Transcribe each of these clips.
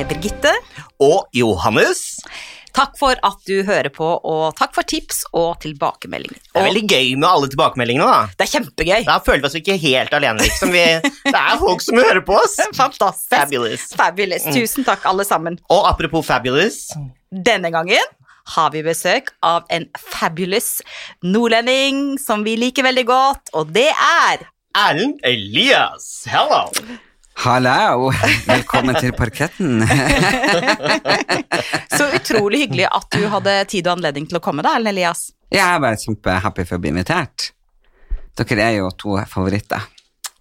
med Birgitte. Og Johannes. Takk for at du hører på, og takk for tips og tilbakemeldinger. Det er veldig gøy med alle tilbakemeldingene. da. det er kjempegøy. Da føler vi oss ikke helt alene. liksom. Vi, det er folk som hører på oss. Fantastisk. Fabulous. Fabulous. Tusen takk, alle sammen. Og apropos fabulous Denne gangen har vi besøk av en fabulous nordlending som vi liker veldig godt, og det er Erlend Elias. Hello. Hallo, velkommen til parketten. så utrolig hyggelig at du hadde tid og anledning til å komme, da, Ellen Elias. Jeg er bare kjempehappy for å bli invitert. Dere er jo to favoritter.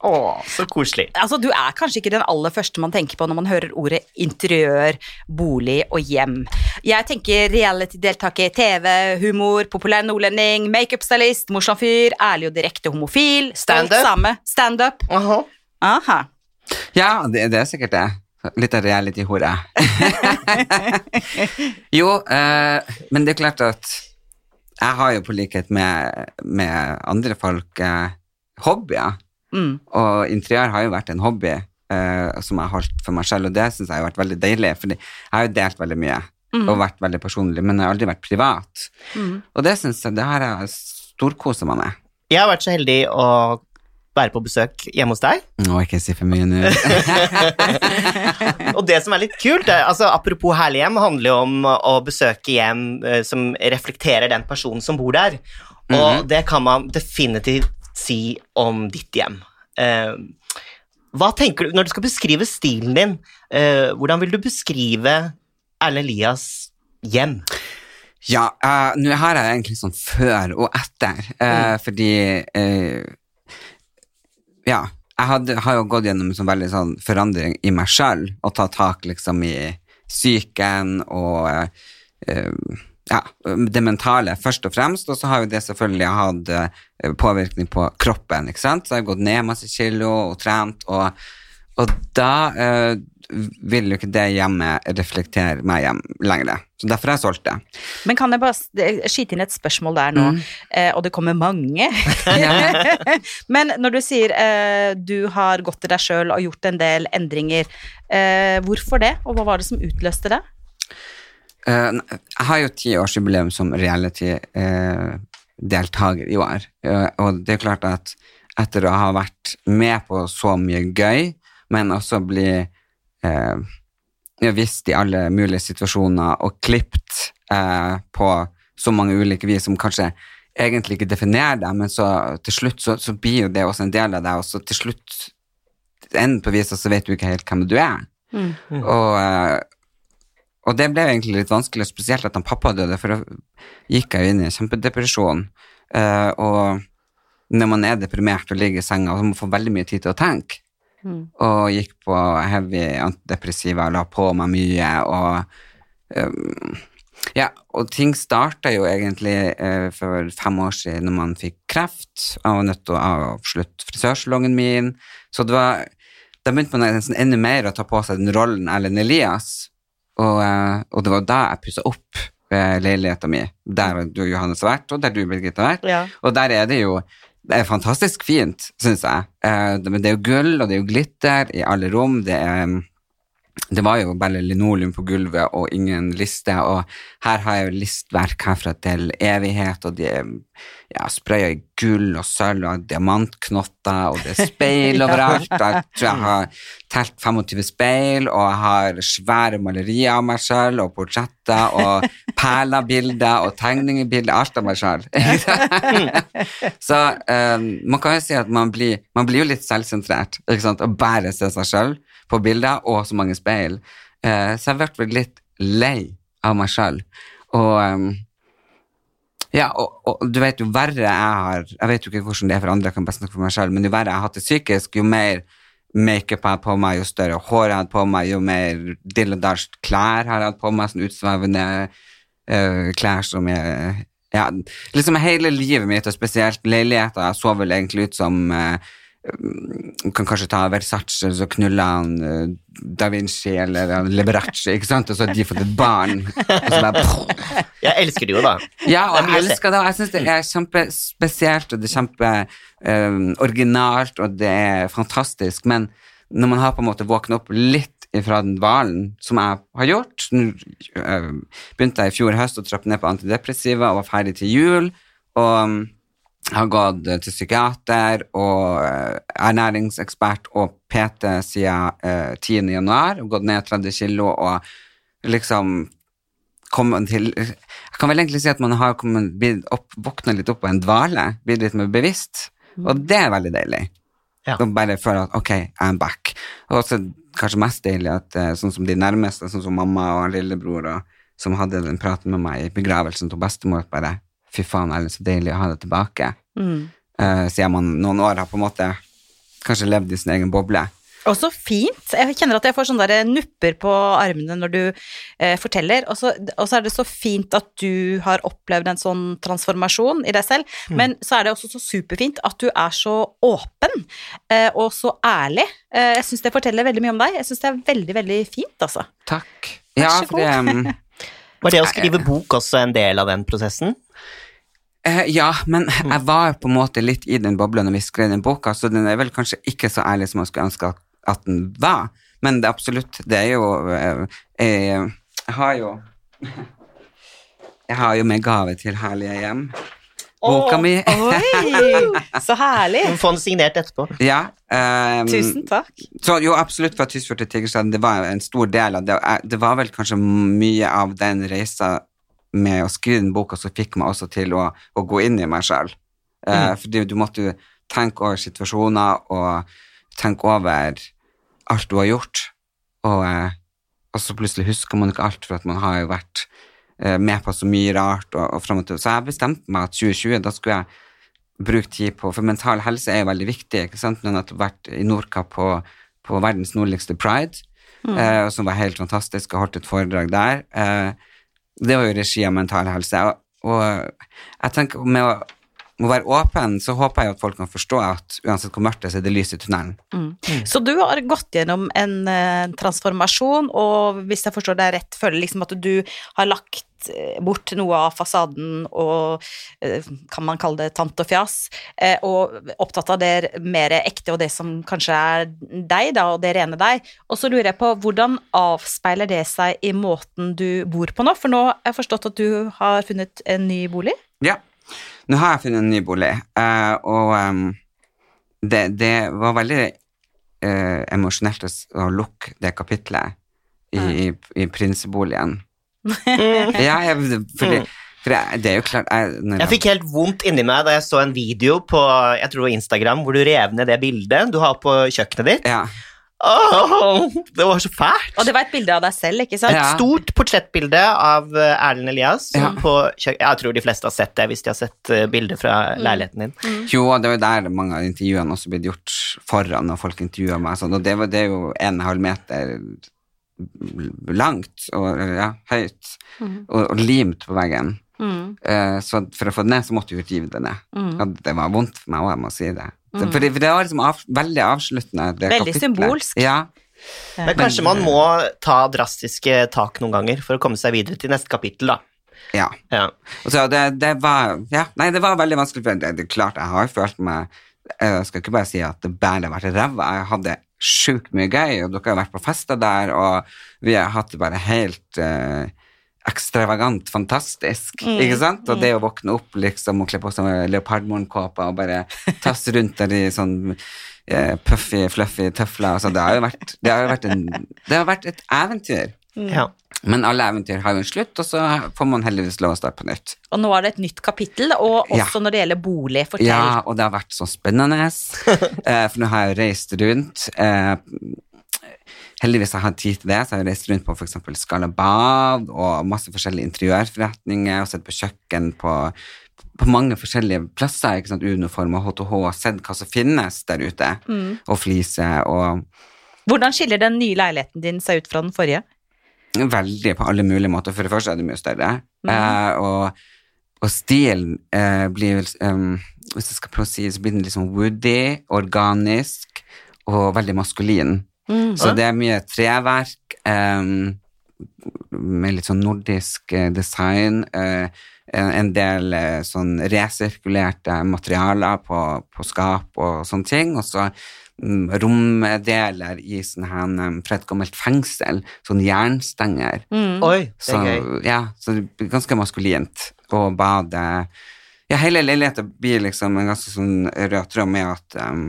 Å, så koselig. Altså, Du er kanskje ikke den aller første man tenker på når man hører ordet interiør, bolig og hjem. Jeg tenker reality-deltaker, TV, humor, populær nordlending, makeup-stylist, morsom fyr, ærlig og direkte homofil, Standup. Stand-up. same. Aha. Ja, det, det er sikkert det. Litt av reality-hore. jo, eh, men det er klart at jeg har jo på likhet med, med andre folk eh, hobbyer. Mm. Og interiør har jo vært en hobby eh, som jeg har holdt for meg selv, og det syns jeg har vært veldig deilig, for jeg har jo delt veldig mye. Og vært veldig personlig, men jeg har aldri vært privat. Mm. Og det synes jeg, det har jeg storkosa meg med. Jeg har vært så heldig å være på besøk hjemme hos deg. Nå ikke si for mye nå. Og det som er litt kult, altså apropos herlig hjem, handler jo om å besøke hjem eh, som reflekterer den personen som bor der. Og det kan man definitivt si om ditt hjem. Eh, hva tenker du, Når du skal beskrive stilen din, eh, hvordan vil du beskrive Erlend Elias hjem? Ja, uh, nå har jeg egentlig sånn før og etter, eh, fordi eh, Ja, jeg hadde, har jo gått gjennom en sånn veldig sånn forandring i meg sjøl, og tatt tak liksom i psyken og uh, ja, det mentale først og fremst, og så har jo det selvfølgelig hatt eh, påvirkning på kroppen, ikke sant? Så jeg har gått ned masse kilo og trent, og, og da eh, vil jo ikke det hjemmet reflektere meg hjem lenger. Så derfor har jeg solgt det. Men kan jeg bare skyte inn et spørsmål der nå, eh, og det kommer mange. Men når du sier eh, du har gått til deg sjøl og gjort en del endringer, eh, hvorfor det, og hva var det som utløste det? Eh, jeg har jo tiårsjubileum som reality-deltaker i år, Eh, og det er klart at etter å ha vært med på så mye gøy, men også bli eh, ja, visst i alle mulige situasjoner og klippet eh, på så mange ulike vis som kanskje egentlig ikke definerer deg, men så til slutt så, så blir jo det også en del av deg, og så til slutt enden på viset så vet du ikke helt hvem du er. Og, eh, og det ble egentlig litt vanskelig, spesielt at han pappa døde, for da gikk jeg jo inn i en kjempedepresjon. Eh, og når man er deprimert og ligger i senga, og man får veldig mye tid til å tenke, og gikk på heavy antidepressiva, la på meg mye, og um, ja, og ting starta jo egentlig uh, for fem år siden når man fikk kreft. Jeg var nødt til å avslutte frisørsalongen min. Så det var, da begynte man nesten enda mer å ta på seg den rollen Ellen Elias. Og, uh, og det var da jeg pussa opp eh, leiligheta mi, der du Johannes har vært, og der du Birgitte har vært. Ja. Og der er det jo det er fantastisk fint, syns jeg. Eh, men det er jo gull, og det er jo glitter i alle rom. Det er det var jo bare linoleum på gulvet og ingen liste, og her har jeg jo listverk herfra til evighet, og de ja, spraya i gull og sølv og diamantknotter, og det er speil overalt. og Jeg tror jeg har telt 25 speil, og jeg har svære malerier av meg selv, og portretter, og perlebilder og tegningebilder, alt av meg selv. Så um, man kan jo si at man blir, man blir jo litt selvsentrert, ikke sant, og bare se seg selv på bilder og så mange speil. Eh, så jeg ble litt lei av meg selv. Og um, ja, og, og du vet, jo verre jeg har Jeg vet jo ikke hvordan det er for andre, jeg kan best snakke for meg selv, men jo verre jeg har hatt det psykisk, jo mer makeup jeg hadde på meg, jo større hår jeg hadde på meg, jo mer dill og dasht klær har jeg hatt på meg, sånn utsvevende uh, klær som jeg ja, liksom hele livet mitt, og spesielt leiligheter, jeg så vel egentlig ut som um, kan kanskje ta Versace, så knuller han eh, Da Vinci eller eh, Liberace, ikke sant, og så har de fått et barn, og så bare Jeg elsker det jo, da. ja, og jeg elsker det. og Jeg syns det er kjempespesielt, og det er kjempeoriginalt, og det er fantastisk. Men når man har på en måte våknet opp litt ifra den hvalen som jeg har gjort begynte jeg i fjor høst å trappe ned på antidepressiva og var ferdig til jul. Og um, har gått til psykiater og eh, ernæringsekspert og PT siden eh, 10. januar, gått ned 30 kilo og liksom kommet til Jeg kan vel egentlig si at man har våkna litt opp på en dvale, blitt litt mer bevisst, og det er veldig deilig. Ja. Og bare føle at ok, I'm back. Og også kanskje mest deilig at eh, sånn som de nærmeste, sånn som mamma og lillebror, og, som hadde den praten med meg i begravelsen til bestemor, bare fy faen, er det så deilig å ha det tilbake. Mm. uh, siden man noen år har på en måte kanskje levd i sin egen boble. Og så fint. Jeg kjenner at jeg får sånne der nupper på armene når du eh, forteller, og så, er det så fint at du har opplevd en sånn transformasjon i deg selv, men så er det også så superfint at du er så åpen eh, og så ærlig. Eh, jeg syns det forteller veldig mye om deg. Jeg syns det er veldig, veldig fint, altså. Takk. Vær Ja, så for det um, Var det å skrive bok også en del av den prosessen? Eh, Ja, men jeg var på en måte litt i den bobla når vi skrev den boka, så den er vel kanskje ikke så ærlig som man skulle ønske at, den var. Men det er absolutt, det er jo eh, Jeg, jeg har jo Jeg har jo med gave til Herlige hjem. Boka mi. Oi, så herlig. Du må få den signert etterpå. Ja. um, Tusen takk. Så jo, absolutt fra Tysfjord til Tigerstaden, det var en stor del av det. Det var vel kanskje mye av den reisa med å skrive den boka så fikk meg også til å, å gå inn i meg sjøl. Eh, fordi du måtte jo tenke over situasjoner og tenke over alt du har gjort. Og, eh, og så plutselig husker man ikke alt, for at man har jo vært eh, med på så mye rart. Og, og frem og til. Så jeg bestemte meg at 2020, da skulle jeg bruke tid på For mental helse er jo veldig viktig. ikke sant? Jeg har vært i Nordka på, på verdens nordligste pride, eh, som var helt fantastisk, og holdt et foredrag der. Eh, det var jo regi av Mental Helse. Og, og jeg tenker med å, med være åpen, så håper jeg at folk kan forstå at uansett hvor mørkt det er, så er det lys i tunnelen. Så du har gått gjennom en uh, transformasjon, og hvis jeg forstår deg rett, føler liksom at du har lagt eh, bort noe av fasaden og eh, kan man kalle det tant og fjas, eh, og opptatt av det mer ekte og det som kanskje er deg, da, og det rene deg. Og så lurer jeg på, hvordan avspeiler det seg i måten du bor på nå? For nå har jeg forstått at du har funnet en ny bolig. Ja. Nå har jeg funnet en ny bolig, og det, det var veldig eh, emosjonelt å, lukke det kapitlet i, i, i prinseboligen. Ja, jeg, fordi, for det, det er jo klart jeg, når Jeg fikk helt vondt inni meg da jeg så en video på jeg tror det var Instagram hvor du rev ned det bildet du har på kjøkkenet ditt. ja, Åh, det var så fælt! Og det var et bilde av deg selv, ikke sant? Ja. Et stort portrettbilde av eh, Erlend Elias. Ja. På jeg tror de fleste har sett det hvis de har sett bilder bildet fra leiligheten din. Jo, og det var der mange av intervjuene også blitt gjort foran, og folk intervjua meg. Sånn, og det, var, det er jo en halv meter langt og ja, høyt, og, og limt på veggen. Mm. Uh, så for å få det ned, så måtte jeg jo rive det ned. Mm. Og det var vondt for meg òg, jeg må si det. det for, det for det var liksom av, veldig avsluttende. Det Veldig kapitlet. symbolsk. Ja. Men kanskje man må ta drastiske tak noen ganger for å komme seg videre til neste kapittel, da. ja. Ja. Og så det, det var Ja, nei, det var veldig vanskelig. For det, det er klart, jeg har følt meg Jeg skal ikke bare si at det bare har vært ræva. Jeg hadde sjukt mye gøy, og dere har vært på fester der, og vi har hatt det bare helt eh, ekstravagant fantastisk, ikke sant? Og det å våkne opp liksom og kle på seg leopardmorgenkåpe og bare tasse rundt der i sånn eh, puffy, fluffy tøfler, altså det har jo vært, det har jo vært, en, det har vært et eventyr. Ja. Men alle eventyr har jo en slutt, og så får man heldigvis lov å starte på nytt. Og nå er det et nytt kapittel, og Ja. også når det gjelder bolig. Fortell. Ja, og det har vært så spennende, eh, for nå har jeg jo reist rundt. Eh, heldigvis har jeg hatt tid til det, så jeg har reist rundt på eksempel Skala Bad og masse forskjellige interiørforretninger, og sett på kjøkken på, på mange forskjellige plasser, ikke sant, uniform og HTH, og sett hva som finnes der ute, og flise, og Hvordan skiller den nye leiligheten din seg ut fra den forrige? Veldig på alle mulige måter. For det første er det mye større, eh, og, og stilen eh, blir um, Hvis jeg skal prøve å si så blir den litt sånn woody, organisk og veldig maskulin. Så det er mye treverk em, med litt sånn nordisk eh, design. eh, en, del eh, sånn resirkulerte materialer på, på skap og sånne ting. Og så mm, romdeler i sånn her, fra et gammelt fengsel, sånn jernstenger. Oi, det Så, er gøy. ja, så det blir ganske maskulint å bade. Ja, hele leiligheten blir liksom en ganske sånn rød tråd med at um,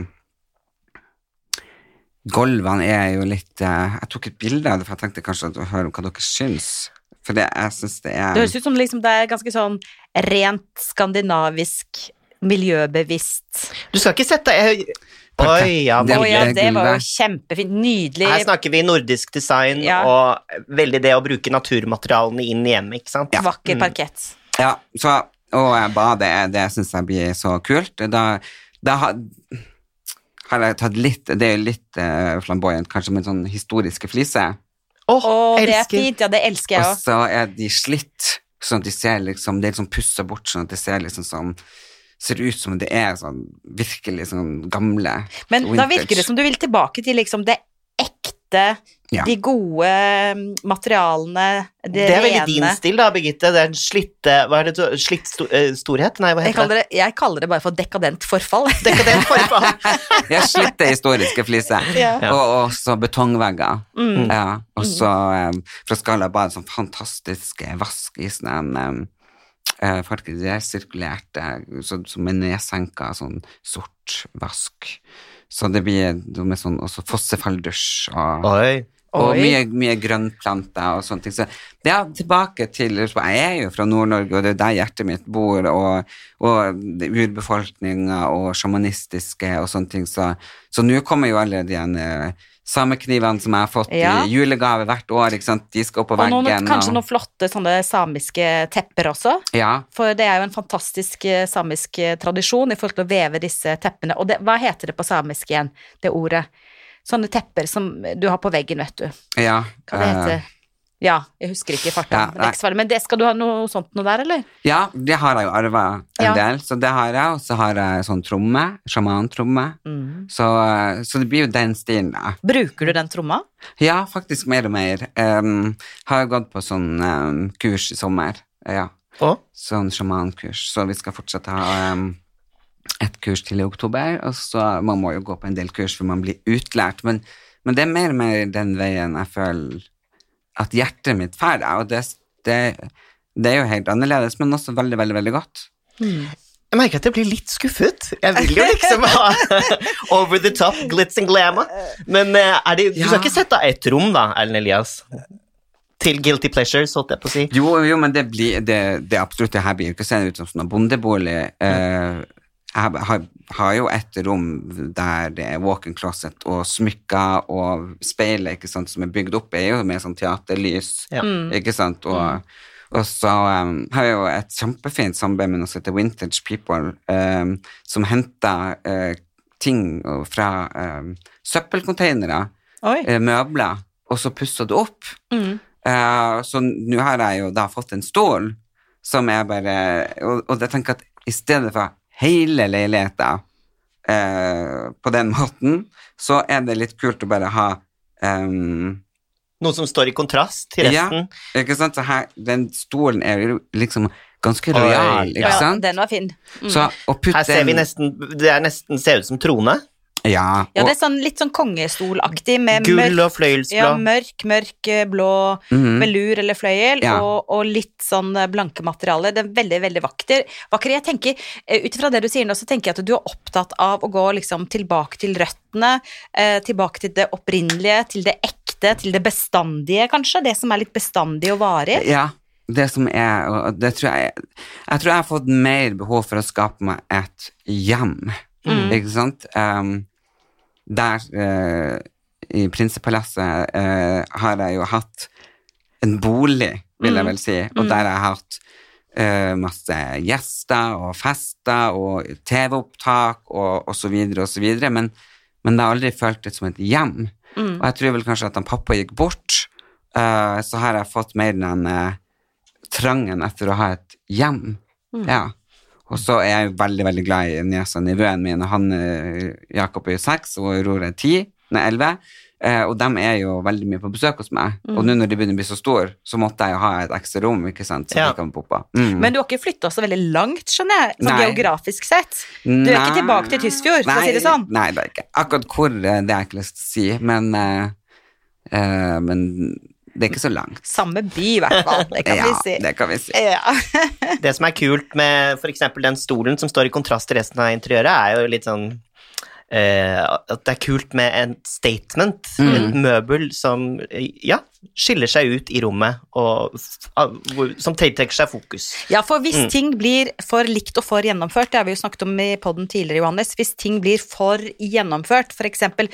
gulvene er jo litt uh, Jeg tok et bilde av det, for jeg tenkte kanskje å høre hva dere syns. For det, jeg syns det er Det høres ut som liksom det er ganske sånn rent skandinavisk, miljøbevisst. Du skal ikke sette Oi, ja. Det ja, det var jo kjempefint. Nydelig. Her snakker vi nordisk design Ja. og veldig det å bruke naturmaterialene inn i hjemmet, ikke sant? Vakker parkett. Ja, så og badet, det syns jeg blir så kult. Da, da har, har jeg tatt litt Det er jo litt uh, flamboyant, kanskje, med sånn historiske fliser. Åh, Å, det er fint. Ja, det elsker jeg Og så er de slitt, sånn at de ser liksom Det er liksom pussa bort, sånn at det ser liksom sånn Ser ut som det er sånn virkelig sånn gamle Men da virker det som du vil tilbake til liksom det ekte, Ja. de gode mm, materialene, det, Det er veldig din stil, da, Birgitte. Det er en slitte Hva er det du Slitt sto, eh, storhet? Nei, hva Jeg heter kaller, det? det, jeg kaller det bare for dekadent forfall. Dekadent forfall. Ja, slitte historiske fliser. Ja. Og også betongvegger. Mm. Ja, og så um, fra Skala bare sånn fantastisk eh, vask i sånn uh, Faktisk resirkulerte, så, som er nedsenka sånn sort vask. Så det blir noe med sånn også fossefalldusj og Oi. Og Oi. mye, mye grønnplanter og sånne ting. Så er tilbake til Jeg er jo fra Nord-Norge, og det er der hjertet mitt bor, og, og urbefolkninga og sjamanistiske og sånne ting. Så så nå kommer jo alle de uh, sameknivene som jeg har fått Ja. i julegave hvert år, ikke sant. De skal opp på Og noen, veggen. kanskje og- noen flotte sånne samiske tepper også. Ja. For det er jo en fantastisk eh, samisk eh, tradisjon i forhold til å veve disse teppene. Og det, hva heter det på samisk igjen, det ordet? Sånne tepper som du har på veggen, vet du. ja Hva det heter uh, Ja, jeg husker ikke i farten. Ja, men, det men skal du ha noe sånt noe der, eller? ja, det har jeg jo arva en Ja. del, så det har jeg. Og så har jeg sånn tromme, sjamantromme. Så, eh, så det blir jo den stilen, da. Bruker du den tromma? Ja, faktisk mer og mer. Um, har gått på sånn um, kurs i sommer. Ja, Og? sånn sjamankurs. Så vi skal fortsatt ha um, et kurs til i oktober, og så man må jo gå på en del kurs før man blir utlært. Men, men det er mer og mer den veien jeg føler at hjertet mitt drar, og det, det, det er jo helt annerledes, men også veldig, veldig, veldig godt. Jeg merker at jeg blir litt skuffet. Jeg vil jo liksom ha over the top glitz and glamour. Men eh, er det, du Ja. skal ikke sette av ett rom, da, Erlend Elias? Til Guilty Pleasures, holdt jeg på å si. Jo, jo, men det blir det, det absolutt det her blir jo ikke seende ut som sånn bondebolig. Eh, jeg har, har jo et rom der det er walk-in closet og smykker og speilet ikke sant, som er bygd opp, er jo med sånn teaterlys, Ja. ikke sant, og, og så um, har jeg jo et kjempefint samarbeid med noe som heter Vintage People, um, som henter uh, ting fra um, søppelcontainere, Oi. eh, møbler, og så pusser det opp. Eh, så nå har jeg jo da fått en stol som er bare Og, og jeg tenker at i stedet for hele leiligheten eh, på den måten, så er det litt kult å bare ha ehm, Noe som står i kontrast til resten. Ja, ikke sant? Så her, den stolen er jo liksom ganske rojal, royal, ikke Ja, sant? den var fin. Så å putte Her ser vi nesten Det er nesten ser ut som trone. Ja, Ja, det er sånn, litt sånn kongestolaktig med Gull og fløyelsblå. ja, mørk, mørk blå blå -hmm. velur eller fløyel, Ja. og, og litt sånn eh, blanke materialer. Det er veldig, veldig vakker. vakker. Jeg tenker, eh, Ut ifra det du sier nå, så tenker jeg at du er opptatt av å gå liksom tilbake til røttene, eh, tilbake til det opprinnelige, til det ekte, til det bestandige, kanskje? Det som er litt bestandig og varig? Ja, det som er og det tror jeg, jeg tror jeg har fått mer behov for å skape meg et hjem, ikke sant? Um, der eh, i Prinsepalasset eh, har jeg jo hatt en bolig, vil jeg vel si, og der har jeg hatt eh, masse gjester og fester og TV-opptak og, og så videre og så videre, men, men det har aldri føltes som et hjem. Og jeg tror vel kanskje at han pappa gikk bort, eh, så har jeg fått mer den eh, trangen etter å ha et hjem. Ja. Og så er jeg veldig, veldig glad i niesa og nevøen min. Han, eh, Jakob er jo seks, og Aurora er ti, nei, elleve. Eh, og de er jo veldig mye på besøk hos meg. Mm. Og nå når de begynner å bli så store, så måtte jeg jo ha et ekstra rom, ikke sant, så Ja. de kan poppe. Mm. Men du har ikke flytta så veldig langt, skjønner jeg, sånn geografisk sett. Du er ikke tilbake til Tysfjord, for å si det sånn. Nei, det er ikke. Akkurat hvor, eh, det jeg ikke lyst til å si, men, eh, eh, men det er ikke så langt. Samme by, i hvert fall. Det kan ja, vi si. det kan vi si. Ja. Det som er kult med f.eks. den stolen som står i kontrast til resten av interiøret, er jo litt sånn eh, At det er kult med en statement, Mm. et møbel som ja, skiller seg ut i rommet, og hvor- som tiltrekker seg fokus. Ja, for hvis Mm. ting blir for likt og for gjennomført, det har vi jo snakket om i podden tidligere, Johannes, hvis ting blir for gjennomført, eksempel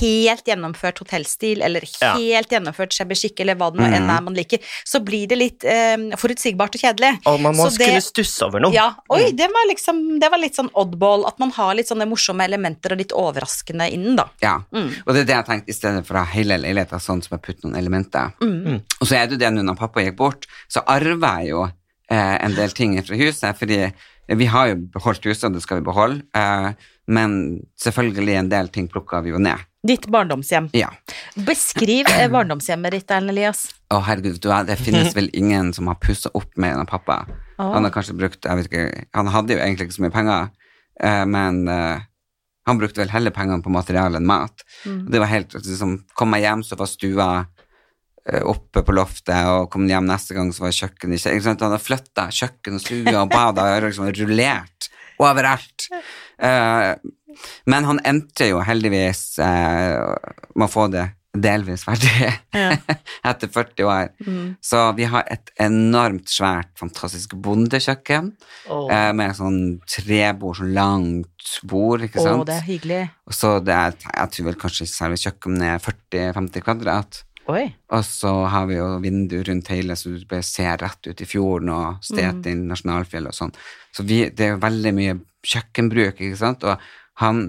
helt gjennomført hotellstil, eller Ja. helt gjennomført shabby-chic, eller hva det nå enn er man liker, så blir det litt eh, forutsigbart og kjedelig. Og man må Så det- kunne stusse over noe. Ja, oi, det var liksom, det var litt sånn oddball, at man har litt sånne morsomme elementer og litt overraskende innen, da. Ja, Mm. og det er det jeg tenkte, i stedet for å ha hele leiligheta sånn som jeg putter noen elementer. Mm. Og så er det jo det nå når pappa gikk bort, så arver jeg jo eh, en del ting fra huset, fordi vi har jo beholdt huset, og det skal vi beholde, eh, men selvfølgelig en del ting plukka vi jo ned. Ditt barndomshjem. Ja. Beskriv eh, barndomshjemmet ditt, Erlend Elias. Å herregud, du, det finnes vel ingen som har pussa opp mer enn pappa. Oh. Han har kanskje brukt, jeg vet ikke, han hadde jo egentlig ikke så mye penger, eh, men eh, han brukte vel heller pengene på materiale enn mat. Mm. Det var helt, liksom, kom jeg hjem, så var stua oppe på loftet, og kom hjem neste gang, så var kjøkkenet ikke? Han hadde flytta kjøkken og stue og bad, og liksom rullert overalt. Eh, men han endte jo heldigvis eh, med å få det delvis ferdig Ja. etter 40 år. Mm. Så vi har et enormt svært, fantastisk bondekjøkken oh. eh, med sånn trebord, sånn langt bord, ikke oh, sant? det er hyggelig. Og så det er, jeg tror vel kanskje selve kjøkkenet er 40-50 kvadrat. Oi. Og så har vi jo vindu rundt hele, så du bare ser rett ut i fjorden og Stetin nasjonalfjell og sånn. Så vi, det er jo veldig mye kjøkkenbruk, ikke sant? Og han,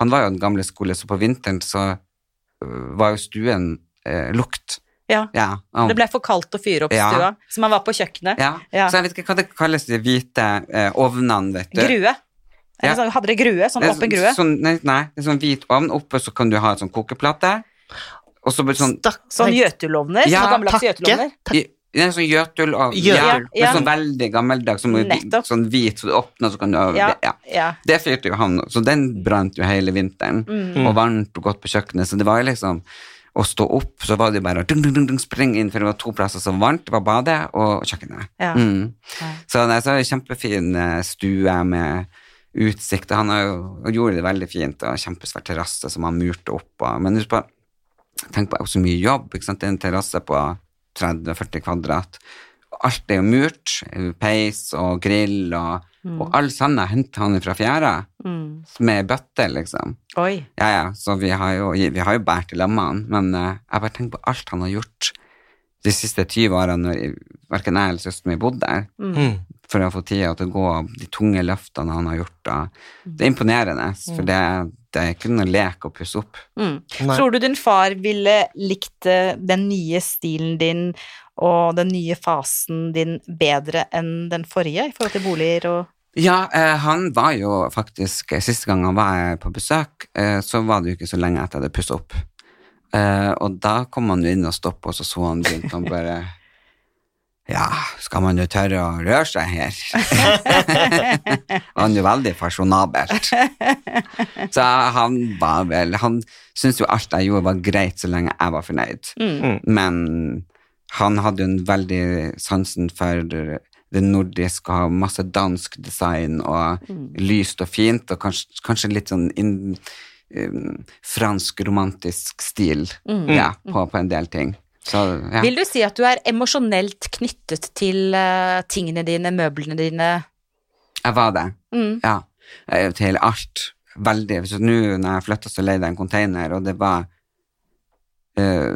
han var jo en gamle skole, så på vinteren så øh, var jo stuen eh, lukt. Ja. Ja, han- Det ble for kaldt å fyre opp Ja. stua, så man var på kjøkkenet. ja. Ja. Så jeg vet ikke hva det kalles, de hvite eh, ovnene, vet du. Grue. Ja. sånn- Hadde dere grue? Sånn åpen grue? Sånn, nei, nei, det er sånn hvit ovn. Oppe så kan du ha en sånn kokeplate. Og så det sånn Stakk- Sånn gjøtulovner? Jøtulovner? Ja, sånn gammeldags takke. Jøtulovner? Det er sånn Jøtul og Jøtul. Ja, Ja. men sånn veldig gammeldags, som er sånn hvit, så du åpner, så kan du Ja. ja. ja. Det fyrte jo han, så den brant jo hele vinteren, Mm. og varmt og godt på kjøkkenet, så det var jo liksom å stå opp, så var det bare å dung, dung, dung, spring inn, for det var to plasser som var varmt, det var badet og kjøkkenet. Ja. Mm. Ja. Så det er så kjempefin eh, stue med utsikt, og han har jo, gjorde det veldig fint, og kjempesvær terrasse som han murte opp, og, men husk på, tenk på så mye jobb, ikke sant, det er en terrasse på 30-40 kvadrat, alt er jo murt, peis og grill, og, og all sanda henter han fra fjæra, Mm. med bøtte, liksom. Oi. Ja, ja, så vi har jo, vi har jo bært i lammene, men uh, jeg bare tenker på alt han har gjort de siste 20 årene når hverken jeg eller søsteren min bodde der, Mm. For å få tida til å gå de tunge løftene han har gjort. Da. Det er imponerende, for det, det er ikke noe lek å pusse opp. Mm. Tror du din far ville likt eh, den nye stilen din og den nye fasen din bedre enn den forrige i forhold til boliger og Ja, eh, han var jo faktisk Siste gang han var på besøk, eh, så var det jo ikke så lenge etter jeg hadde pussa opp. Eh, og da kom han jo inn og stoppa, og så så han rundt og bare Ja, skal man jo tørre å røre seg her? han er jo veldig fasjonabelt. Så han var vel Han syntes jo alt jeg gjorde var greit så lenge jeg var fornøyd. mm. Men han hadde jo en veldig sansen for det nordiske, og masse dansk design og lyst og fint, og kanskje, kanskje litt sånn in, um, fransk romantisk stil ja, på, på en del ting. Så ja. Vil du si at du er emosjonelt knyttet til uh, tingene dine, møblene dine? Jeg var det. Mm. Ja. Til alt. Veldig. Så nå når jeg flytta, så leide jeg en container, og det var uh,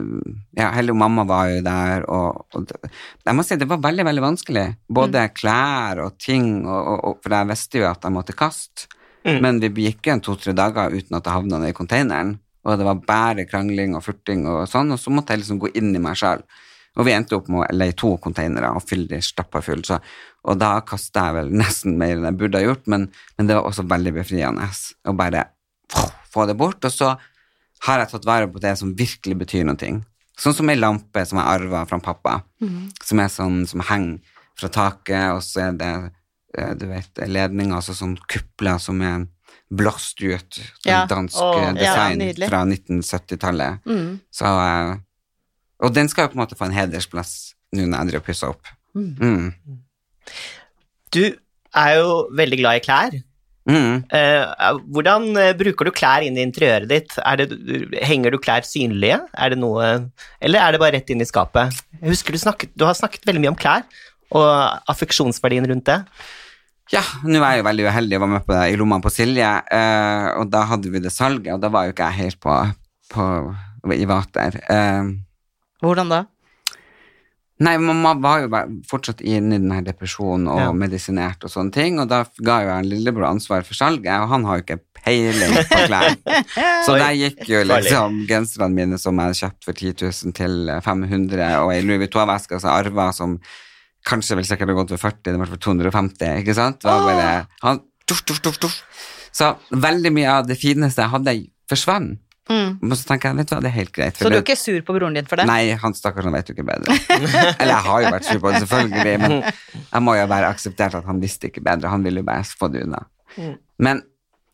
Ja, hele mamma var jo der, og, og det, Jeg må si det var veldig, veldig vanskelig. Både klær og ting, og, og, og, for jeg visste jo at jeg måtte kaste. Mm. Men vi gikk jo en to-tre dager uten at jeg havna i containeren. Og det var bare krangling og furting og sånn, og så måtte jeg liksom gå inn i meg sjøl. Og vi endte opp med å leie to containere og fylle de stappa full, så, og da kasta jeg vel nesten mer enn jeg burde ha gjort, men, men det var også veldig befriende å bare få det bort. Og så har jeg tatt vare på det som virkelig betyr noe. Sånn som ei lampe som jeg arva fra pappa, som er sånn som henger fra taket, og så er det eh, du vet, ledninger, altså sånn kupler som er blåst ut. Sånn Ja. dansk Å, eh, ja, design fra 1970-tallet. Mm. Så, eh, og den skal jo på en måte få en hedersplass nå når jeg driver og pusser opp. Mm. Du er jo veldig glad i klær. Mm. Eh, hvordan eh, bruker du klær inn i interiøret ditt? Er det, henger du klær synlige? Er det noe Eller er det bare rett inn i skapet? Jeg husker du, snakket, du har snakket veldig mye om klær, og affeksjonsverdien rundt det. Ja, nå er jeg jo veldig uheldig og var med på det i lomma på Silje, eh, og da hadde vi det salget, og da var jo ikke jeg helt på, på i vater. Eh, Hvordan da? Nei, mamma var jo fortsatt inne i den her depresjonen og Ja. medisinert og sånne ting, og da ga jo jeg lillebror ansvar for salget, og han har jo ikke peiling på klær. Så der gikk jo liksom genserne mine som jeg hadde kjøpt for 10 000 til 500, og ei Louis Vuitton-veske som jeg arva som kanskje vel sikkert gått for 40, det var for 250, ikke sant? Var bare, han, tuff, tuff, tuff, tuff. Så veldig mye av det fineste jeg hadde, forsvant. Mm. Men så tenker jeg, vet du hva, det er helt greit. Så du er ikke sur på broren din for det? Nei, han stakkars han vet jo ikke bedre. Eller jeg har jo vært sur på det, selvfølgelig, men jeg må jo bare akseptere at han visste ikke bedre. Han ville jo bare få det unna. Mm. Men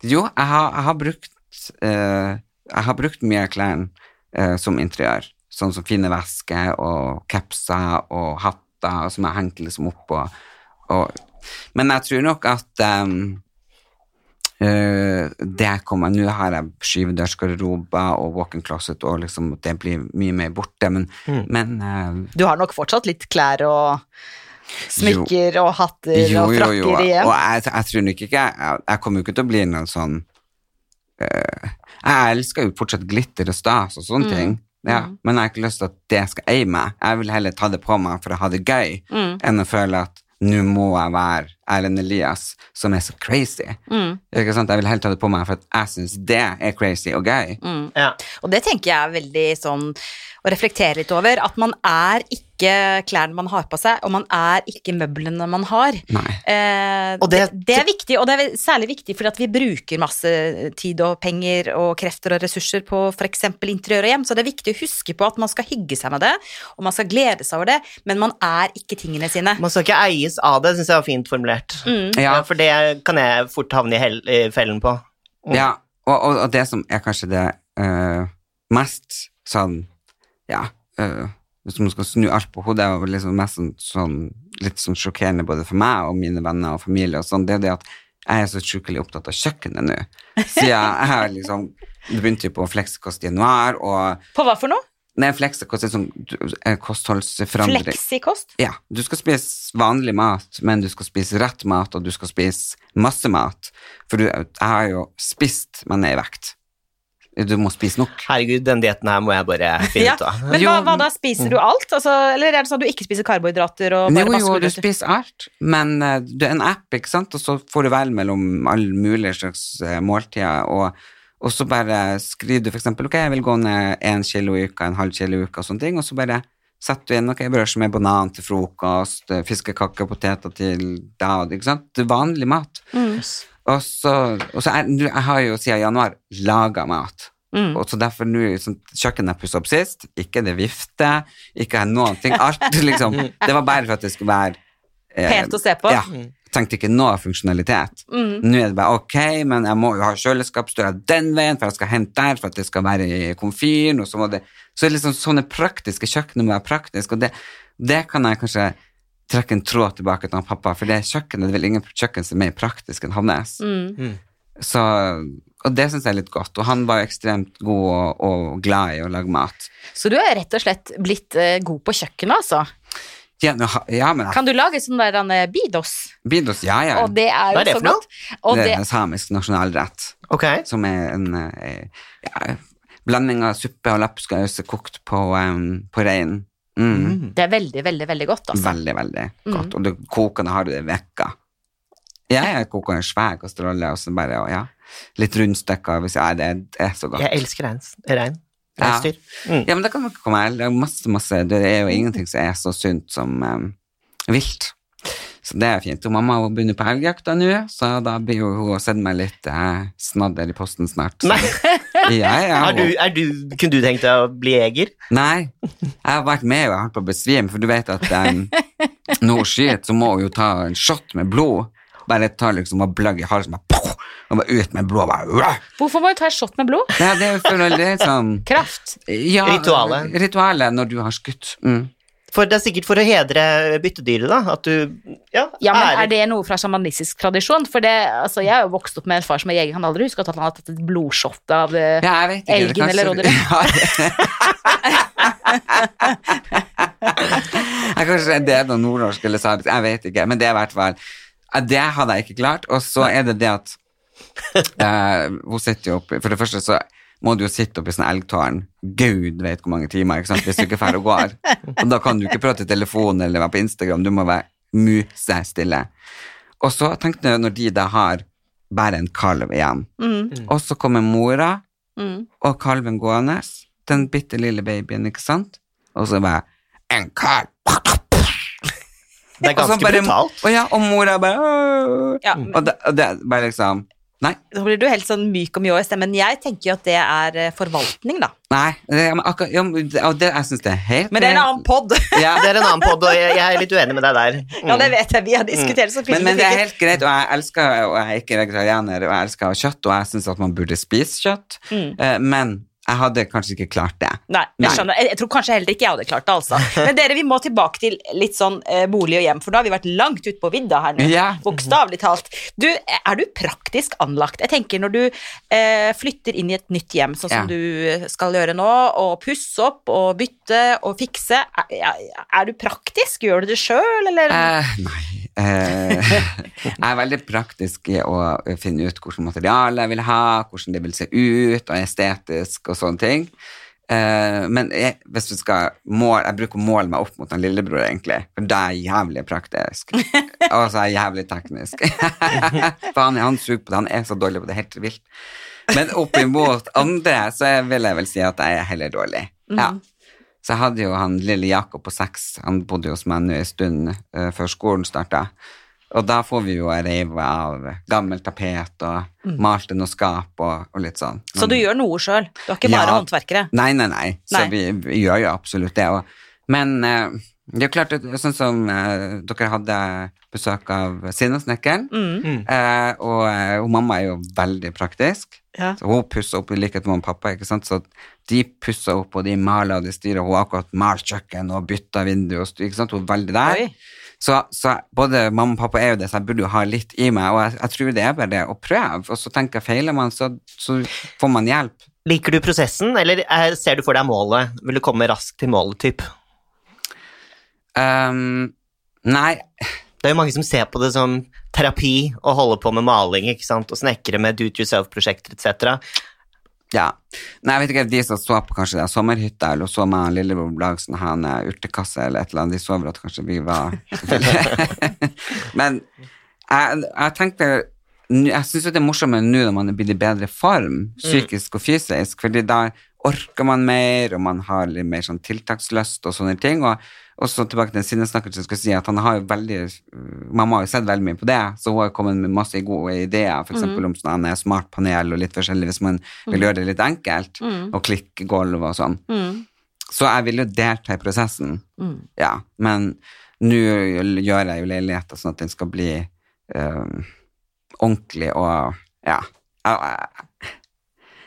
jo, jeg har, jeg har brukt uh, Jeg har brukt mye av klærne uh, som interiør. Sånn som fine vesker og capser og hatter som jeg hengte liksom opp på. Og, men jeg tror nok at um, Uh, det kommer, Nå har jeg skyvedørsgarderober og walk-in closet, og liksom det blir mye mer borte, men, Mm. men uh, Du har nok fortsatt litt klær og smykker og hatter jo, og jo, frakker jo. igjen. Og jeg, jeg tror nok ikke Jeg, jeg kommer jo ikke til å bli noen sånn uh, Jeg elsker jo fortsatt glitter og stas og Mm. sånne ting, ja, men jeg har ikke lyst til at det skal eie meg. Jeg vil heller ta det på meg for å ha det gøy, Mm. enn å føle at nå må jeg være Erlend Elias, som er så crazy. Mm. Ikke sant? Jeg vil heller ta det på meg for at jeg syns det er crazy og gøy. Mm. Ja. Og det tenker jeg er veldig sånn å reflektere litt over, at man er ikke klærne man har på seg, og man er ikke møblene man har. Eh, Og det, det- det er viktig, og det er særlig viktig fordi at vi bruker masse tid og penger og krefter og ressurser på f.eks. interiør og hjem, så det er viktig å huske på at man skal hygge seg med det, og man skal glede seg over det, men man er ikke tingene sine. Man skal ikke eies av det, syns jeg var fint formulert. Mm. Ja. Ja, for det kan jeg fort havne i, hel i fellen på. Ja, og, og, og det som er kanskje det uh, mest sånn Ja, eh, hvis man skal snu alt på hodet, og liksom mest sånn, sånn litt sånn sjokkerende både for meg og mine venner og familie, og sånn, det er det at jeg er så sjukelig opptatt av kjøkkenet nå. Siden jeg har liksom Det begynte jo på Fleksikost i januar, og På hva for noe? Nei, Fleksikost er sånn eh, kostholdsforandring. Fleksikost? Ja, du skal spise vanlig mat, men du skal spise rett mat, og du skal spise masse mat. For du, jeg har jo spist, men er i vekt. Du må spise nok. Herregud, den dietten her må jeg bare finne Ja, ut av. men hva, hva da, spiser du alt? Altså, eller er det sånn at du ikke spiser karbohydrater og bare Jo, jo, du spiser alt, men uh, det er en app, ikke sant, og så får du velge mellom alle mulige slags uh, måltider, og, og så bare skriver du eksempel, ok, jeg vil gå ned en kilo i uka, en halv kilo i uka, og sånne ting, og så bare setter du inn, ok, brød med banan til frokost, fiskekaker fiskekakke og poteter til deg, ikke sant, det vanlig mat. Mm. Og så, og så er, jeg har jo siden januar laget mat, Mm. og så derfor nå, sånn, kjøkkenet er pusset opp sist, ikke det vifte, ikke noen ting, alt liksom, det var bare for at det skulle være eh, Pent å se på? Ja, tenkte ikke noe funksjonalitet. Mm. Nå er det bare ok, men jeg må jo ha kjøleskapsdøra den veien, for jeg skal hente der, for at det skal være i komfyren, og så må det Så liksom sånne praktiske kjøkkenet må være praktisk, og det, det kan jeg kanskje trekke en tråd tilbake til han pappa, for det kjøkkenet, det er vel ingen kjøkken som er mer praktisk enn hans. Mm. Så, og det syns jeg er litt godt, og han var jo ekstremt god og, og glad i å lage mat. Så du er rett og slett blitt eh, god på kjøkkenet, altså? Ja, nå ja men Kan du lage sånn der en, bidos? Bidos, ja, ja. Og det er jo Hva er det så for noe? Og det er en samisk nasjonalrett. Ok. som er en eh, ja, blanding av suppe og lapskaus kokt på, um, på rein. Mm. Det er veldig, veldig, veldig godt, altså. Veldig, veldig Mm. godt. Og det kokende har du det i vekka. Ja, jeg koker en svær kastrulle, og så bare, og ja, litt rundstykker. Hvis, ja, det, er- det er så godt. Jeg elsker rein. rein. Ja. Mm. Ja, men det kan dere komme. Det er masse, masse, det er jo ingenting som er så sunt som um, vilt. Så det er fint. Og mamma hun begynner på elgjakta nå, så da blir hun å sende meg litt eh, snadder i posten snart. Så. Nei. Ja, ja. Er du, er du, kunne du tenkt deg å bli jeger? Nei, jeg har vært med og jeg har holdt på å besvime, for du vet at um, når hun skyter, så må hun jo ta en shot med blod. Bare ta liksom og blagg i halsen, bare, pow, og bare ut med blod. Bare, Hvorfor må du ta en shot med blod? Nei, det er jo for er sånn Kraft. ja, Ritualet. Ritualet når du har skutt. Mm. For det er sikkert for å hedre byttedyret, da. At du ja, Ja, men Er det noe fra sjamanistisk tradisjon? For det, altså, Jeg har jo vokst opp med en far som er jeger. Han aldri huske at han har tatt et blodshot av eh, Ja, jeg vet ikke. Elgen eller kanskje- Ja, kanskje det er noe nordnorsk eller samisk, jeg vet ikke. Men det er i hvert fall Det hadde jeg ikke klart. Og så er det det at uh, Hun sitter jo oppi For det første så må du jo sitte oppi sånn elgtårn. Gud vet hvor mange timer, ikke sant, hvis du ikke drar og går. Og da kan du ikke prate i telefonen eller være på Instagram, du må være musestille. Og så tenkte jeg, når de da har bare en kalv igjen, og så kommer mora Mm. og kalven gående, den bitte lille babyen, ikke sant? Og så bare En kalv! Det er Og ganske bare- brutalt. Og ja, og mora bare Ja, Og det, og det bare liksom Nei. Da blir du helt sånn myk og mjå i stemmen. Jeg tenker jo at det er eh, forvaltning, da. Nei. Men akkurat, ja, men det, jeg syns det er helt Men det er en annen pod. Ja, Det er en annen podd, og jeg, jeg er litt uenig med deg der. Mm. ja, det vet jeg. Vi har diskutert så men, men det er helt greit, og jeg elsker og jeg er ikke vegetarianer, og jeg elsker kjøtt, og jeg syns at man burde spise kjøtt, Mm. Eh, men jeg hadde kanskje ikke klart det. Nei, jeg skjønner. Jeg, jeg tror kanskje heller ikke jeg hadde klart det, altså. Men dere, vi må tilbake til litt sånn eh, bolig og hjem, for da har vi vært langt ute på vidda her nå. Ja. Bokstavelig talt. Du, er du praktisk anlagt? Jeg tenker når du eh, flytter inn i et nytt hjem, sånn som du skal gjøre nå, og pusse opp og bytte og fikse, er- er du praktisk? Gjør du det sjøl, eller? Eh, nei. Eh, jeg er veldig praktisk i å finne ut hvilket materiale jeg vil ha, hvordan det vil se ut, og estetisk og sånne ting. Eh, men jeg, hvis vi skal måle, jeg bruker å måle meg opp mot en lillebror, egentlig. For da er jeg jævlig praktisk. Og så er jeg jævlig teknisk. for han, han suger på det, han er så dårlig på det, helt vilt. Men oppimot andre så vil jeg vel si at jeg er heller dårlig. Ja. Så jeg hadde jo han lille Jakob på seks, han bodde hos meg nå en stund uh, før skolen starta. Og da får vi jo reive av gammelt tapet og malte noe skap og, og litt sånn. Så du gjør noe sjøl? Du er ikke bare Ja. håndverkere? Nei, nei, nei. Så Vi, vi gjør jo absolutt det. Og, men eh, det er jo klart, sånn som eh, dere hadde besøk av Sinnasnekkeren, Mm. eh, og eh, og mamma er jo veldig praktisk. Ja. Så hun pusser opp i likhet med mamma og pappa, ikke sant? så de pusser opp, og de maler og de styrer. Hun har akkurat malt kjøkken og bytta vindu og styr, ikke sant? Hun er veldig der. Så, så både mamma og pappa er jo det, så jeg burde jo ha litt i meg, og jeg, jeg tror det er bare det å prøve, og så tenker jeg feiler man, så, så får man hjelp. Liker du prosessen, eller eh, ser du for deg målet? Vil du komme raskt til målet, typ? Um, nei, Det er jo mange som ser på det som terapi å holde på med maling ikke sant? og snekre med do it yourself-prosjekter etc. ja. Nei, jeg vet ikke, de som så på kanskje det sommerhytta, eller så meg og lillebror lage sånn her en, urtekasse eller et eller annet, de så vel at kanskje vi var Men jeg, jeg tenkte jeg syns det er morsommere nå når man er blitt i bedre form, psykisk og fysisk, fordi da orker man mer, og man har litt mer sånn tiltakslyst og sånne ting. Og, og så tilbake til sinnesnakkeren som skal si at han har jo veldig Mamma har jo sett veldig mye på det, så hun har kommet med masse gode ideer, f.eks. eksempel om sånn smart panel og litt forskjellig, hvis man vil gjøre det litt enkelt, og klikke gulv og sånn. Mm. Så jeg vil jo delta i prosessen, Mm. ja. Men nå gjør jeg jo leiligheten sånn at den skal bli eh, ordentlig og ja. Jeg, jeg,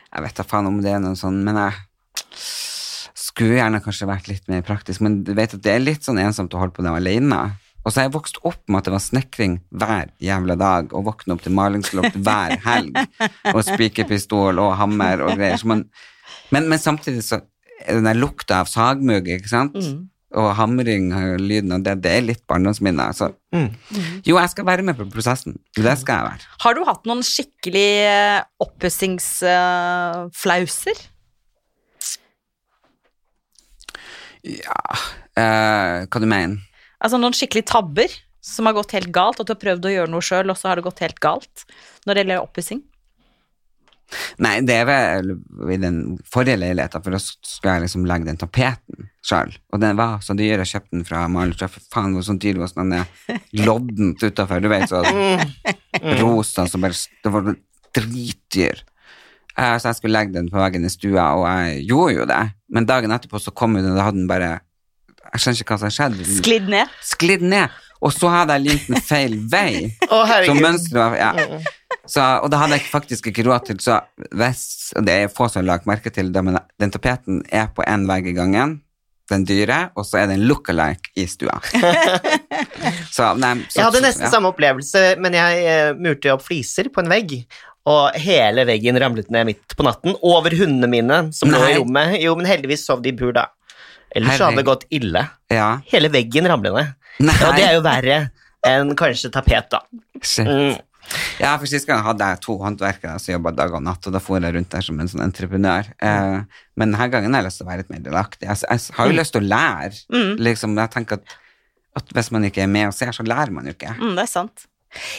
jeg vet da faen om det er noe sånn, men jeg skulle gjerne kanskje vært litt mer praktisk, men du vet at det er litt sånn ensomt å holde på det alene. Og så har jeg vokst opp med at det var snekring hver jævla dag, og våkne opp til malingslukt hver helg, og spikerpistol og hammer og greier. Man, men, men samtidig så den der lukta av sagmugg, ikke sant, og hamring, og lyden og det, det er litt barndomsminner. Så Mm. jo, jeg skal være med på prosessen. Det skal jeg være. Har du hatt noen skikkelig eh, oppussingsflauser? Ja eh, Hva du mener altså noen skikkelig tabber som har gått helt galt, at du har prøvd å gjøre noe sjøl, og så har det gått helt galt når det gjelder oppussing? Nei, det er vel i den forrige leiligheten, for da skulle jeg liksom legge den tapeten sjøl. Og den var så dyr, jeg kjøpte den fra For Faen, hvor sånn dyr var sånn er loddent utafor, du vet, sånn rosa, som bare Det var dritdyr. Så jeg skulle legge den på veggen i stua, og jeg gjorde jo det. Men dagen etterpå så kom den, og da hadde den bare Jeg skjønner ikke hva som skjedde. Sklidd ned. Sklidd ned. Og så hadde jeg limt feil vei. Oh, Så herregud. mønsteret var ja. så, Og da hadde jeg faktisk ikke råd til Så hvis, og det er få som har lagt merke til det, men den tapeten er på én vegg i gangen, den dyre, og så er det en look-alike i stua. så, nei, så, Jeg hadde nesten ja. samme opplevelse, men jeg eh, murte opp fliser på en vegg. Og hele veggen ramlet ned midt på natten over hundene mine som lå i rommet. Jo, men heldigvis sov de i bur da. Ellers så hadde det gått ille. Ja. Hele veggen ramlet ned. Nei. Og det er jo verre enn kanskje tapet, da. Shit. Mm. Ja, for sist gang hadde jeg to håndverkere som jobba dag og natt, og da for jeg rundt der som en sånn entreprenør. Eh, men denne gangen har jeg lyst til å være litt mer delaktig. Jeg, jeg har jo lyst til å lære. Liksom, jeg tenker at, at hvis man ikke er med og ser, så lærer man jo ikke. Mm, det er sant.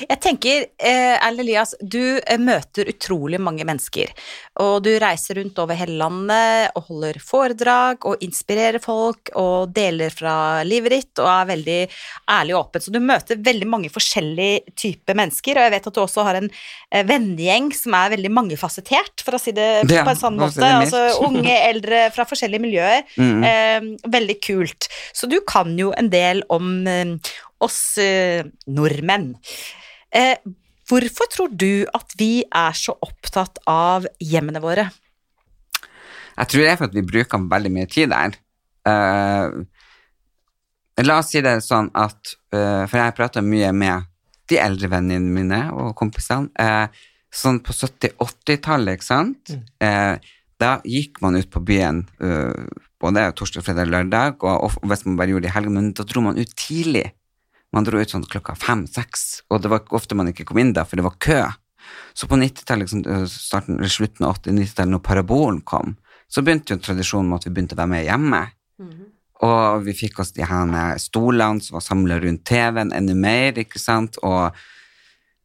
Jeg tenker, eh, Erlend Elias, du eh, møter utrolig mange mennesker. Og du reiser rundt over hele landet og holder foredrag og inspirerer folk og deler fra livet ditt og er veldig ærlig og åpen. Så du møter veldig mange forskjellige typer mennesker, og jeg vet at du også har en eh, vennegjeng som er veldig mangefasettert, for å si det Ja, på en sånn måte. Altså unge, eldre fra forskjellige miljøer. Mm. Eh, veldig kult. Så du kan jo en del om oss eh, nordmenn. Eh, hvorfor tror du at vi er så opptatt av hjemmene våre? Jeg tror det er for at vi bruker veldig mye tid der. Uh, la oss si det sånn at uh, For jeg prater mye med de eldre vennene mine og kompisene. Uh, sånn på 70-80-tallet, ikke sant? Eh, da gikk man ut på byen eh, både torsdag, fredag lørdag, og, og hvis man bare gjorde det i helgen, men da dro man ut tidlig. Man dro ut sånn klokka fem-seks, og det var ofte man ikke kom inn da, for det var kø. Så på 90-tallet, liksom, eh, starten, eller slutten av 80-90-tallet, når parabolen kom, så begynte jo tradisjonen med at vi begynte å være med hjemme. Og vi fikk oss de her stolene som var samla rundt TV-en, enda mer, ikke sant, og,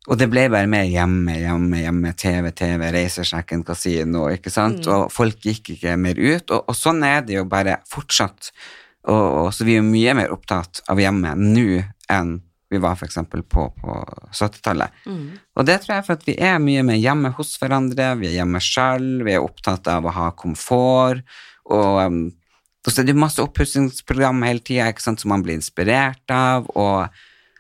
og det ble bare mer hjemme, hjemme, hjemme, TV, TV, reisesjekken, kasino, ikke sant, og folk gikk ikke mer ut, og, og sånn er det jo bare fortsatt. Og, og så vi er mye mer opptatt av hjemme nå enn vi var eksempel på, på 70-tallet. Og det tror jeg for at vi er mye mer hjemme hos hverandre, vi er hjemme selv, vi er opptatt av å ha komfort, og, um, så er det masse oppussingsprogram hele tida som man blir inspirert av, og,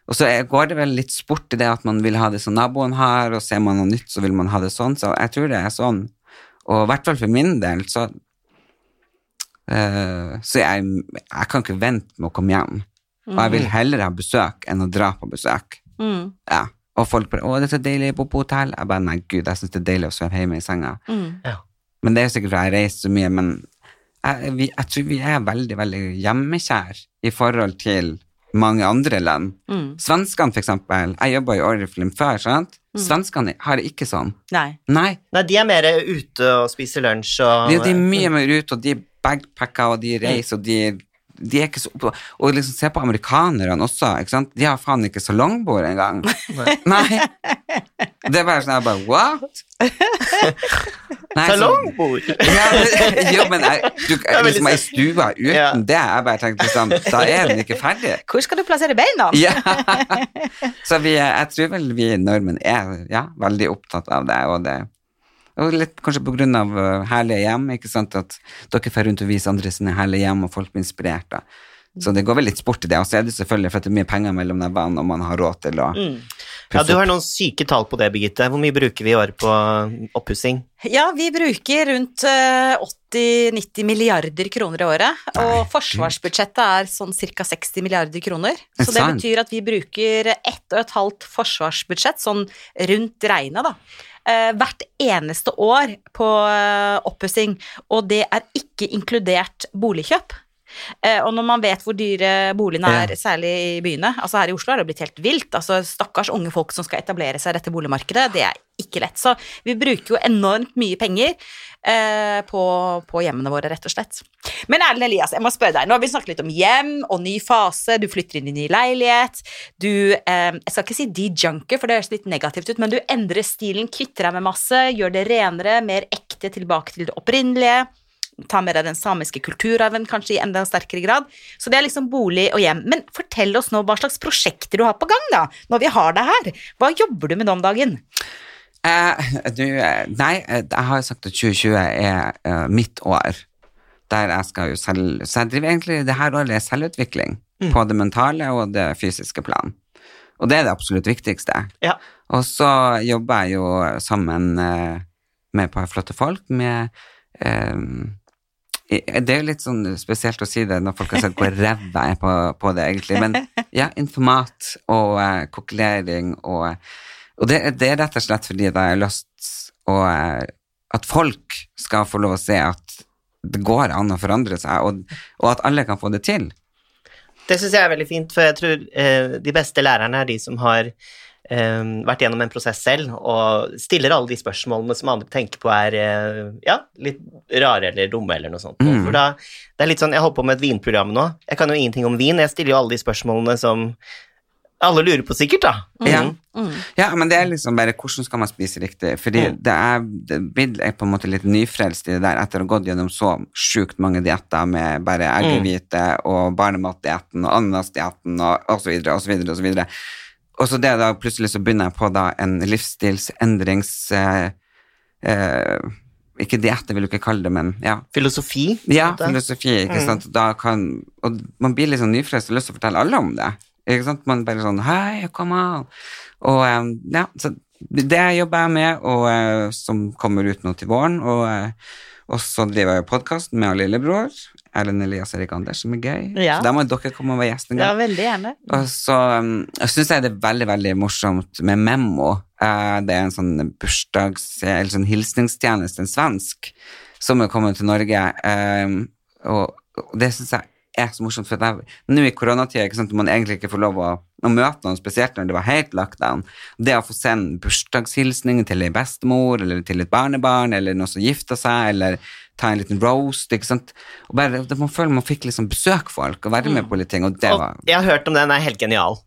og så går det vel litt sport i det at man vil ha det som naboen har, og ser man noe nytt, så vil man ha det sånn, så jeg tror det er sånn. Og i hvert fall for min del, så uh, så jeg, jeg kan ikke vente med å komme hjem. Og jeg vil heller ha besøk enn å dra på besøk. Mm. Ja. Og folk bare 'Å, det er så deilig å bo på hotell.' Jeg bare 'Nei, gud, jeg syns det er deilig å sove hjemme i senga'. Mm. Ja. Men det er jo sikkert fordi jeg reiser så mye, men jeg, vi, jeg tror vi er veldig, veldig hjemmekjær i forhold til mange andre land. Mm. Svenskene, for eksempel. Jeg jobba i Oriflim før, sant? Svenskene har det ikke sånn. Nei. Nei. Nei, de er mer ute og spiser lunsj og De, de er mye mer ute, og de er bagpacka, og de reiser, og de, de er ikke så oppå Og liksom se på amerikanerne også, ikke sant? De har faen ikke salongbord engang. Nei. Det er bare sånn, jeg bare, what? Nei, så- Salongbord! Ja, men, jo, men jeg, du, liksom ei stue uten Ja. det, jeg bare tenkte sånn, da er den ikke ferdig. Hvor skal du plassere beina? Ja. Så vi, jeg tror vel vi nordmenn er ja, veldig opptatt av det, og det og litt kanskje på grunn av uh, herlige hjem, ikke sant, at dere får rundt og viser andre sine herlige hjem, og folk blir inspirert da. Så det går vel litt sport i det, og så er det selvfølgelig for at det er mye penger mellom nevene og man har råd til å Ja, du har noen syke tall på det, Birgitte. Hvor mye bruker vi i året på oppussing? Ja, vi bruker rundt eh, 80-90 milliarder kroner i året, og Nei, forsvarsbudsjettet er sånn ca. 60 milliarder kroner. Så det betyr at vi bruker ett og et halvt forsvarsbudsjett, sånn rundt regnet, da. Eh, hvert eneste år på eh, oppussing, og det er ikke inkludert boligkjøp. Eh, og når man vet hvor dyre boligene er, Ja. særlig i byene Altså her i Oslo har det blitt helt vilt. Altså Stakkars unge folk som skal etablere seg i dette boligmarkedet. Det er ikke lett. Så vi bruker jo enormt mye penger eh, på, på hjemmene våre, rett og slett. Men Erlend Elias, jeg må spørre deg. Nå har vi snakket litt om hjem og ny fase. Du flytter inn i ny leilighet. Du eh, Jeg skal ikke si de-junker, for det høres litt negativt ut, men du endrer stilen, kvitter deg med masse, gjør det renere, mer ekte, tilbake til det opprinnelige ta med deg den samiske kulturarven kanskje i enda sterkere grad. Så det er liksom bolig og hjem. Men fortell oss nå hva slags prosjekter du har på gang, da, når vi har deg her. Hva jobber du med nå om dagen? Eh, du, eh, nei, eh, jeg har jo sagt at 2020 er uh, mitt år. Der jeg skal jo selv Så jeg driver egentlig det her året er selvutvikling. På det mentale og det fysiske plan. Og det er det absolutt viktigste. Ja. Og så jobber jeg jo sammen uh, med et par flotte folk med i- Det er jo litt sånn spesielt å si det når folk har sett hvor ræva jeg er på, på det, egentlig. Men ja, informat og uh, kokkelering og Og det, det er rett og slett fordi jeg har lyst å uh, At folk skal få lov å se at det går an å forandre seg, og, og at alle kan få det til. Det syns jeg er veldig fint, for jeg tror uh, de beste lærerne er de som har vært gjennom en prosess selv, og stiller alle de spørsmålene som andre tenker på er eh, ja, litt rare eller dumme, eller noe sånt. Mm. For da, det er litt sånn, Jeg holder på med et vinprogram nå. Jeg kan jo ingenting om vin. Jeg stiller jo alle de spørsmålene som alle lurer på, sikkert, da. Ja. Mm. Ja, men det er liksom bare hvordan skal man spise riktig? Fordi Mm. det er det Bill er på en måte litt nyfrelst i det der etter å ha gått gjennom så sjukt mange dietter med bare eggehvite og barnematdietten og ananasdietten og, og så videre og så det da plutselig så begynner jeg på da en livsstilsendrings... Eh, eh, ikke diett, jeg vil jo ikke kalle det, men ja. Filosofi. Ja, filosofi, ikke Mm. sant. Da kan, og man blir litt sånn nyfrelst og lyst til å fortelle alle om det. Ikke sant? Man bare sånn Hei, kom on! Og eh, ja, så det jobber jeg med, og eh, som kommer ut nå til våren. Og, eh, og så driver jeg podkast med lillebror, Erlend Elias Erik Anders, som er gøy. Ja. Så da må dere komme og være gjest en gang. Ja, veldig gjerne. Og så um, jeg syns jeg det er veldig veldig morsomt med Memmo. Eh, det er en sånn bursdags- eller sånn hilsningstjeneste, en svensk, som er kommet til Norge. eh, og, og det syns jeg er så morsomt, for jeg, nå i koronatida ikke man egentlig ikke får lov å, å møte noen, spesielt når det var helt lockdown. Det å få sende bursdagshilsning til ei bestemor eller til et barnebarn eller noen som gifter seg, eller ta en liten roast, ikke sant. Og bare, man føler man fikk liksom besøke folk og være med på litt ting, og det var Og jeg har hørt om den, den er helt genial.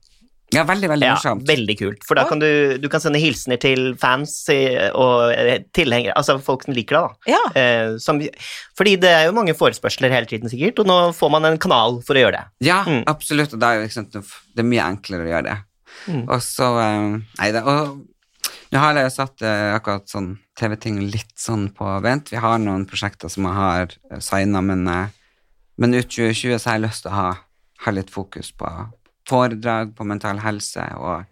Ja, veldig, veldig morsomt. Ja, veldig kult. For da kan du, du kan sende hilsener til fans og eh, tilhengere, altså folk som liker deg, da. Ja. Eh, som, fordi det er jo mange forespørsler hele tiden, sikkert, og nå får man en kanal for å gjøre det. Ja, Mm. absolutt, og da er liksom, det er mye enklere å gjøre det. Mm. Og så eh, Nei da, nå har jeg satt eh, akkurat sånn TV-ting litt sånn på vent. Vi har noen prosjekter som jeg har signa, men, men ut 2020 så har jeg lyst til å ha, ha litt fokus på foredrag på mental helse, og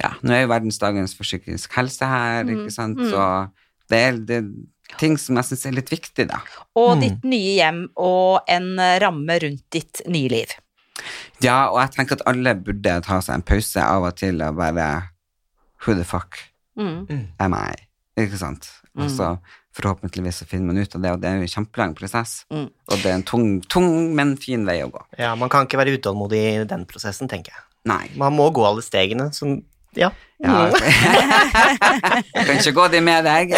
ja, nå er jo verdensdagens for psykisk helse her, Mm, ikke sant, mm. så det er, det er ting som jeg syns er litt viktig, da. Og Mm. ditt nye hjem og en ramme rundt ditt nye liv. Ja, og jeg tenker at alle burde ta seg en pause av og til og bare Who the fuck Mm. am I? Ikke sant? Mm. Altså, forhåpentligvis så finner man ut av det, og det er jo en kjempelang prosess. Mm. Og det er en tung, tung, men fin vei å gå. Ja, Man kan ikke være utålmodig i den prosessen, tenker jeg. Nei. Man må gå alle stegene. Som, ja. Ja. Jeg kan ikke gå de med deg.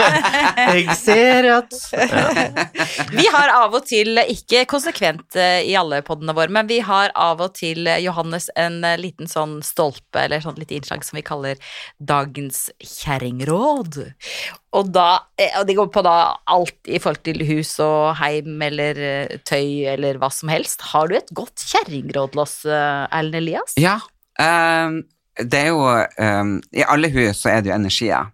Jeg ser at ja. Vi har av og til, ikke konsekvent eh, i alle podene våre, men vi har av og til, eh, Johannes, en eh, liten sånn stolpe, eller sånn litt innslag som vi kaller Dagens kjerringråd. Og da, og det går på da alt i forhold til hus og heim eller tøy eller hva som helst. Har du et godt kjerringråd til oss, Erlend Elias? Ja. ehm, det er jo um, I alle hus så er det jo energier.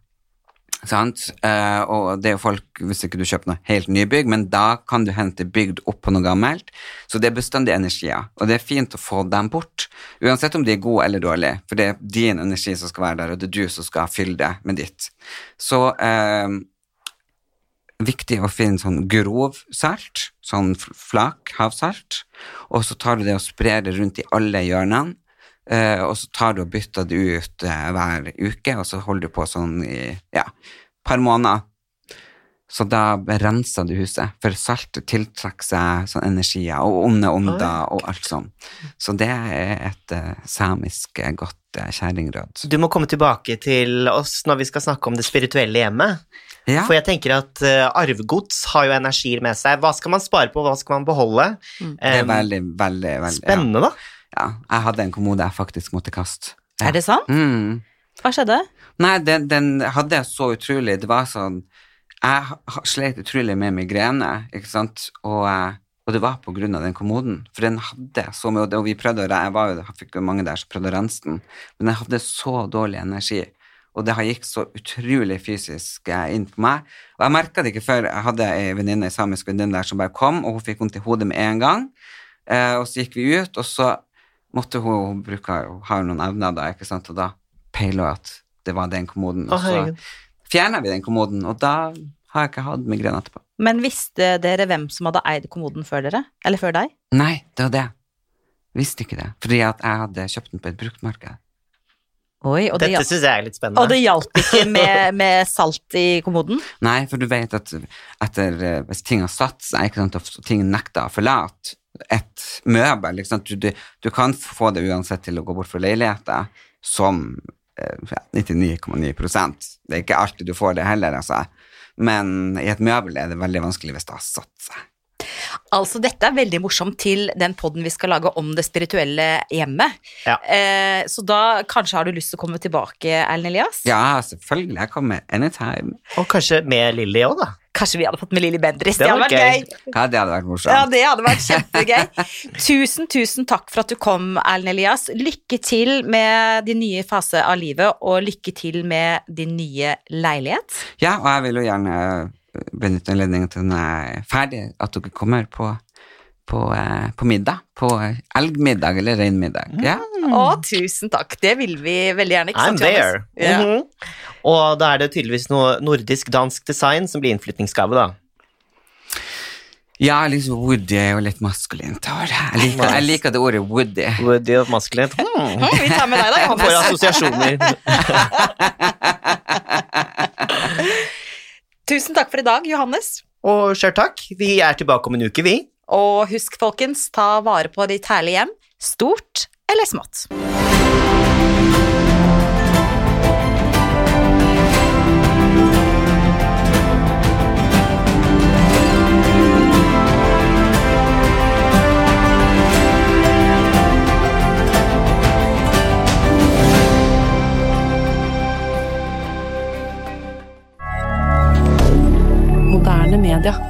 Sant? Uh, og det er jo folk, hvis ikke du kjøper noe helt nybygg, men da kan du hente bygd opp på noe gammelt. Så det er bestandig energier, og det er fint å få dem bort. Uansett om de er gode eller dårlige, for det er din energi som skal være der, og det er du som skal fylle det med ditt. Så uh, viktig å finne sånn grov salt, sånn flak havsalt, og så tar du det og sprer det rundt i alle hjørnene. Eh, og så tar du og bytter det ut eh, hver uke, og så holder du på sånn i ja, par måneder. Så da renser du huset, for salt tiltrekker seg sånn energier, og onde ånder og alt sånn. Så det er et eh, samisk godt uh, kjerringråd. Du må komme tilbake til oss når vi skal snakke om det spirituelle hjemmet. Ja. For jeg tenker at eh, arvegods har jo energier med seg. Hva skal man spare på, hva skal man beholde? Det er veldig, veldig, veldig, veldig ja. spennende, da. Ja. Jeg hadde en kommode jeg faktisk måtte kaste. Ja. Er det sant? Mm. Hva skjedde? Nei, den, den hadde jeg så utrolig Det var sånn Jeg slet utrolig med migrene, ikke sant, og, eh, og det var på grunn av den kommoden. For den hadde så mye, og vi prøvde å Jeg var jo, jeg fikk jo mange der som prøvde å rense den, men den hadde så dårlig energi. og det har gikk så utrolig fysisk eh, inn på meg. Og jeg merka det ikke før jeg hadde ei venninne, ei samisk venninne der som bare kom, og hun fikk vondt i hodet med en gang. Eh, og så gikk vi ut, og så måtte hun, hun bruke, hun har jo noen evner da, ikke sant, og da peiler hun at det var den kommoden. Og så fjerner vi den kommoden, og da har jeg ikke hatt migrene etterpå. Men visste dere hvem som hadde eid kommoden før dere? Eller før deg? Nei, det var det. Visste ikke det. Fordi at jeg hadde kjøpt den på et bruktmarked. Oi, og det, Dette hjalp, syns jeg er litt spennende. og det hjalp ikke med, med salt i kommoden? Nei, for du vet at etter, eh, hvis ting har satt seg, og ting nekter å forlate et møbel, ikke sant, du, du, du kan få det uansett til å gå bort fra leiligheter, som eh, 99,9% Det er ikke alltid du får det heller, altså. Men i et møbel er det veldig vanskelig hvis det har satt seg. Altså, dette er veldig morsomt til den podden vi skal lage om det spirituelle hjemmet. Ja. Eh, så da kanskje har du lyst til å komme tilbake, Erlend Elias? Ja, selvfølgelig. Jeg kommer anytime. Og kanskje med Lilly òg, da. Kanskje vi hadde fått med Lilly Bendriss? Det Det hadde vært gøy. gøy. Ja, det hadde vært morsomt. Ja, det hadde vært kjempegøy. Tusen, tusen takk for at du kom, Erlend Elias. Lykke til med din nye fase av livet, og lykke til med din nye leilighet. Ja, og jeg vil jo gjerne eh, benytte anledningen til når jeg er ferdig, at dere kommer på, på, eh, på middag. På elgmiddag eller reinmiddag. Ja. Å, tusen takk. Det vil vi veldig gjerne. Ikke I'm sant, there. Yeah. Mm -hmm. Og da er det tydeligvis noe nordisk-dansk design som blir innflytningsgave, da. ja, liksom Woody er jo litt maskulint. Jeg liker, jeg liker det ordet Woody. Woody og maskulint. Hmm. Mm, vi tar med deg, da, Får Johannes. assosiasjoner. Tusen takk for i dag, Johannes. Og sjøl takk. Vi er tilbake om en uke, vi. Og husk, folkens, ta vare på ditt herlige hjem, stort eller smått. Moderne media.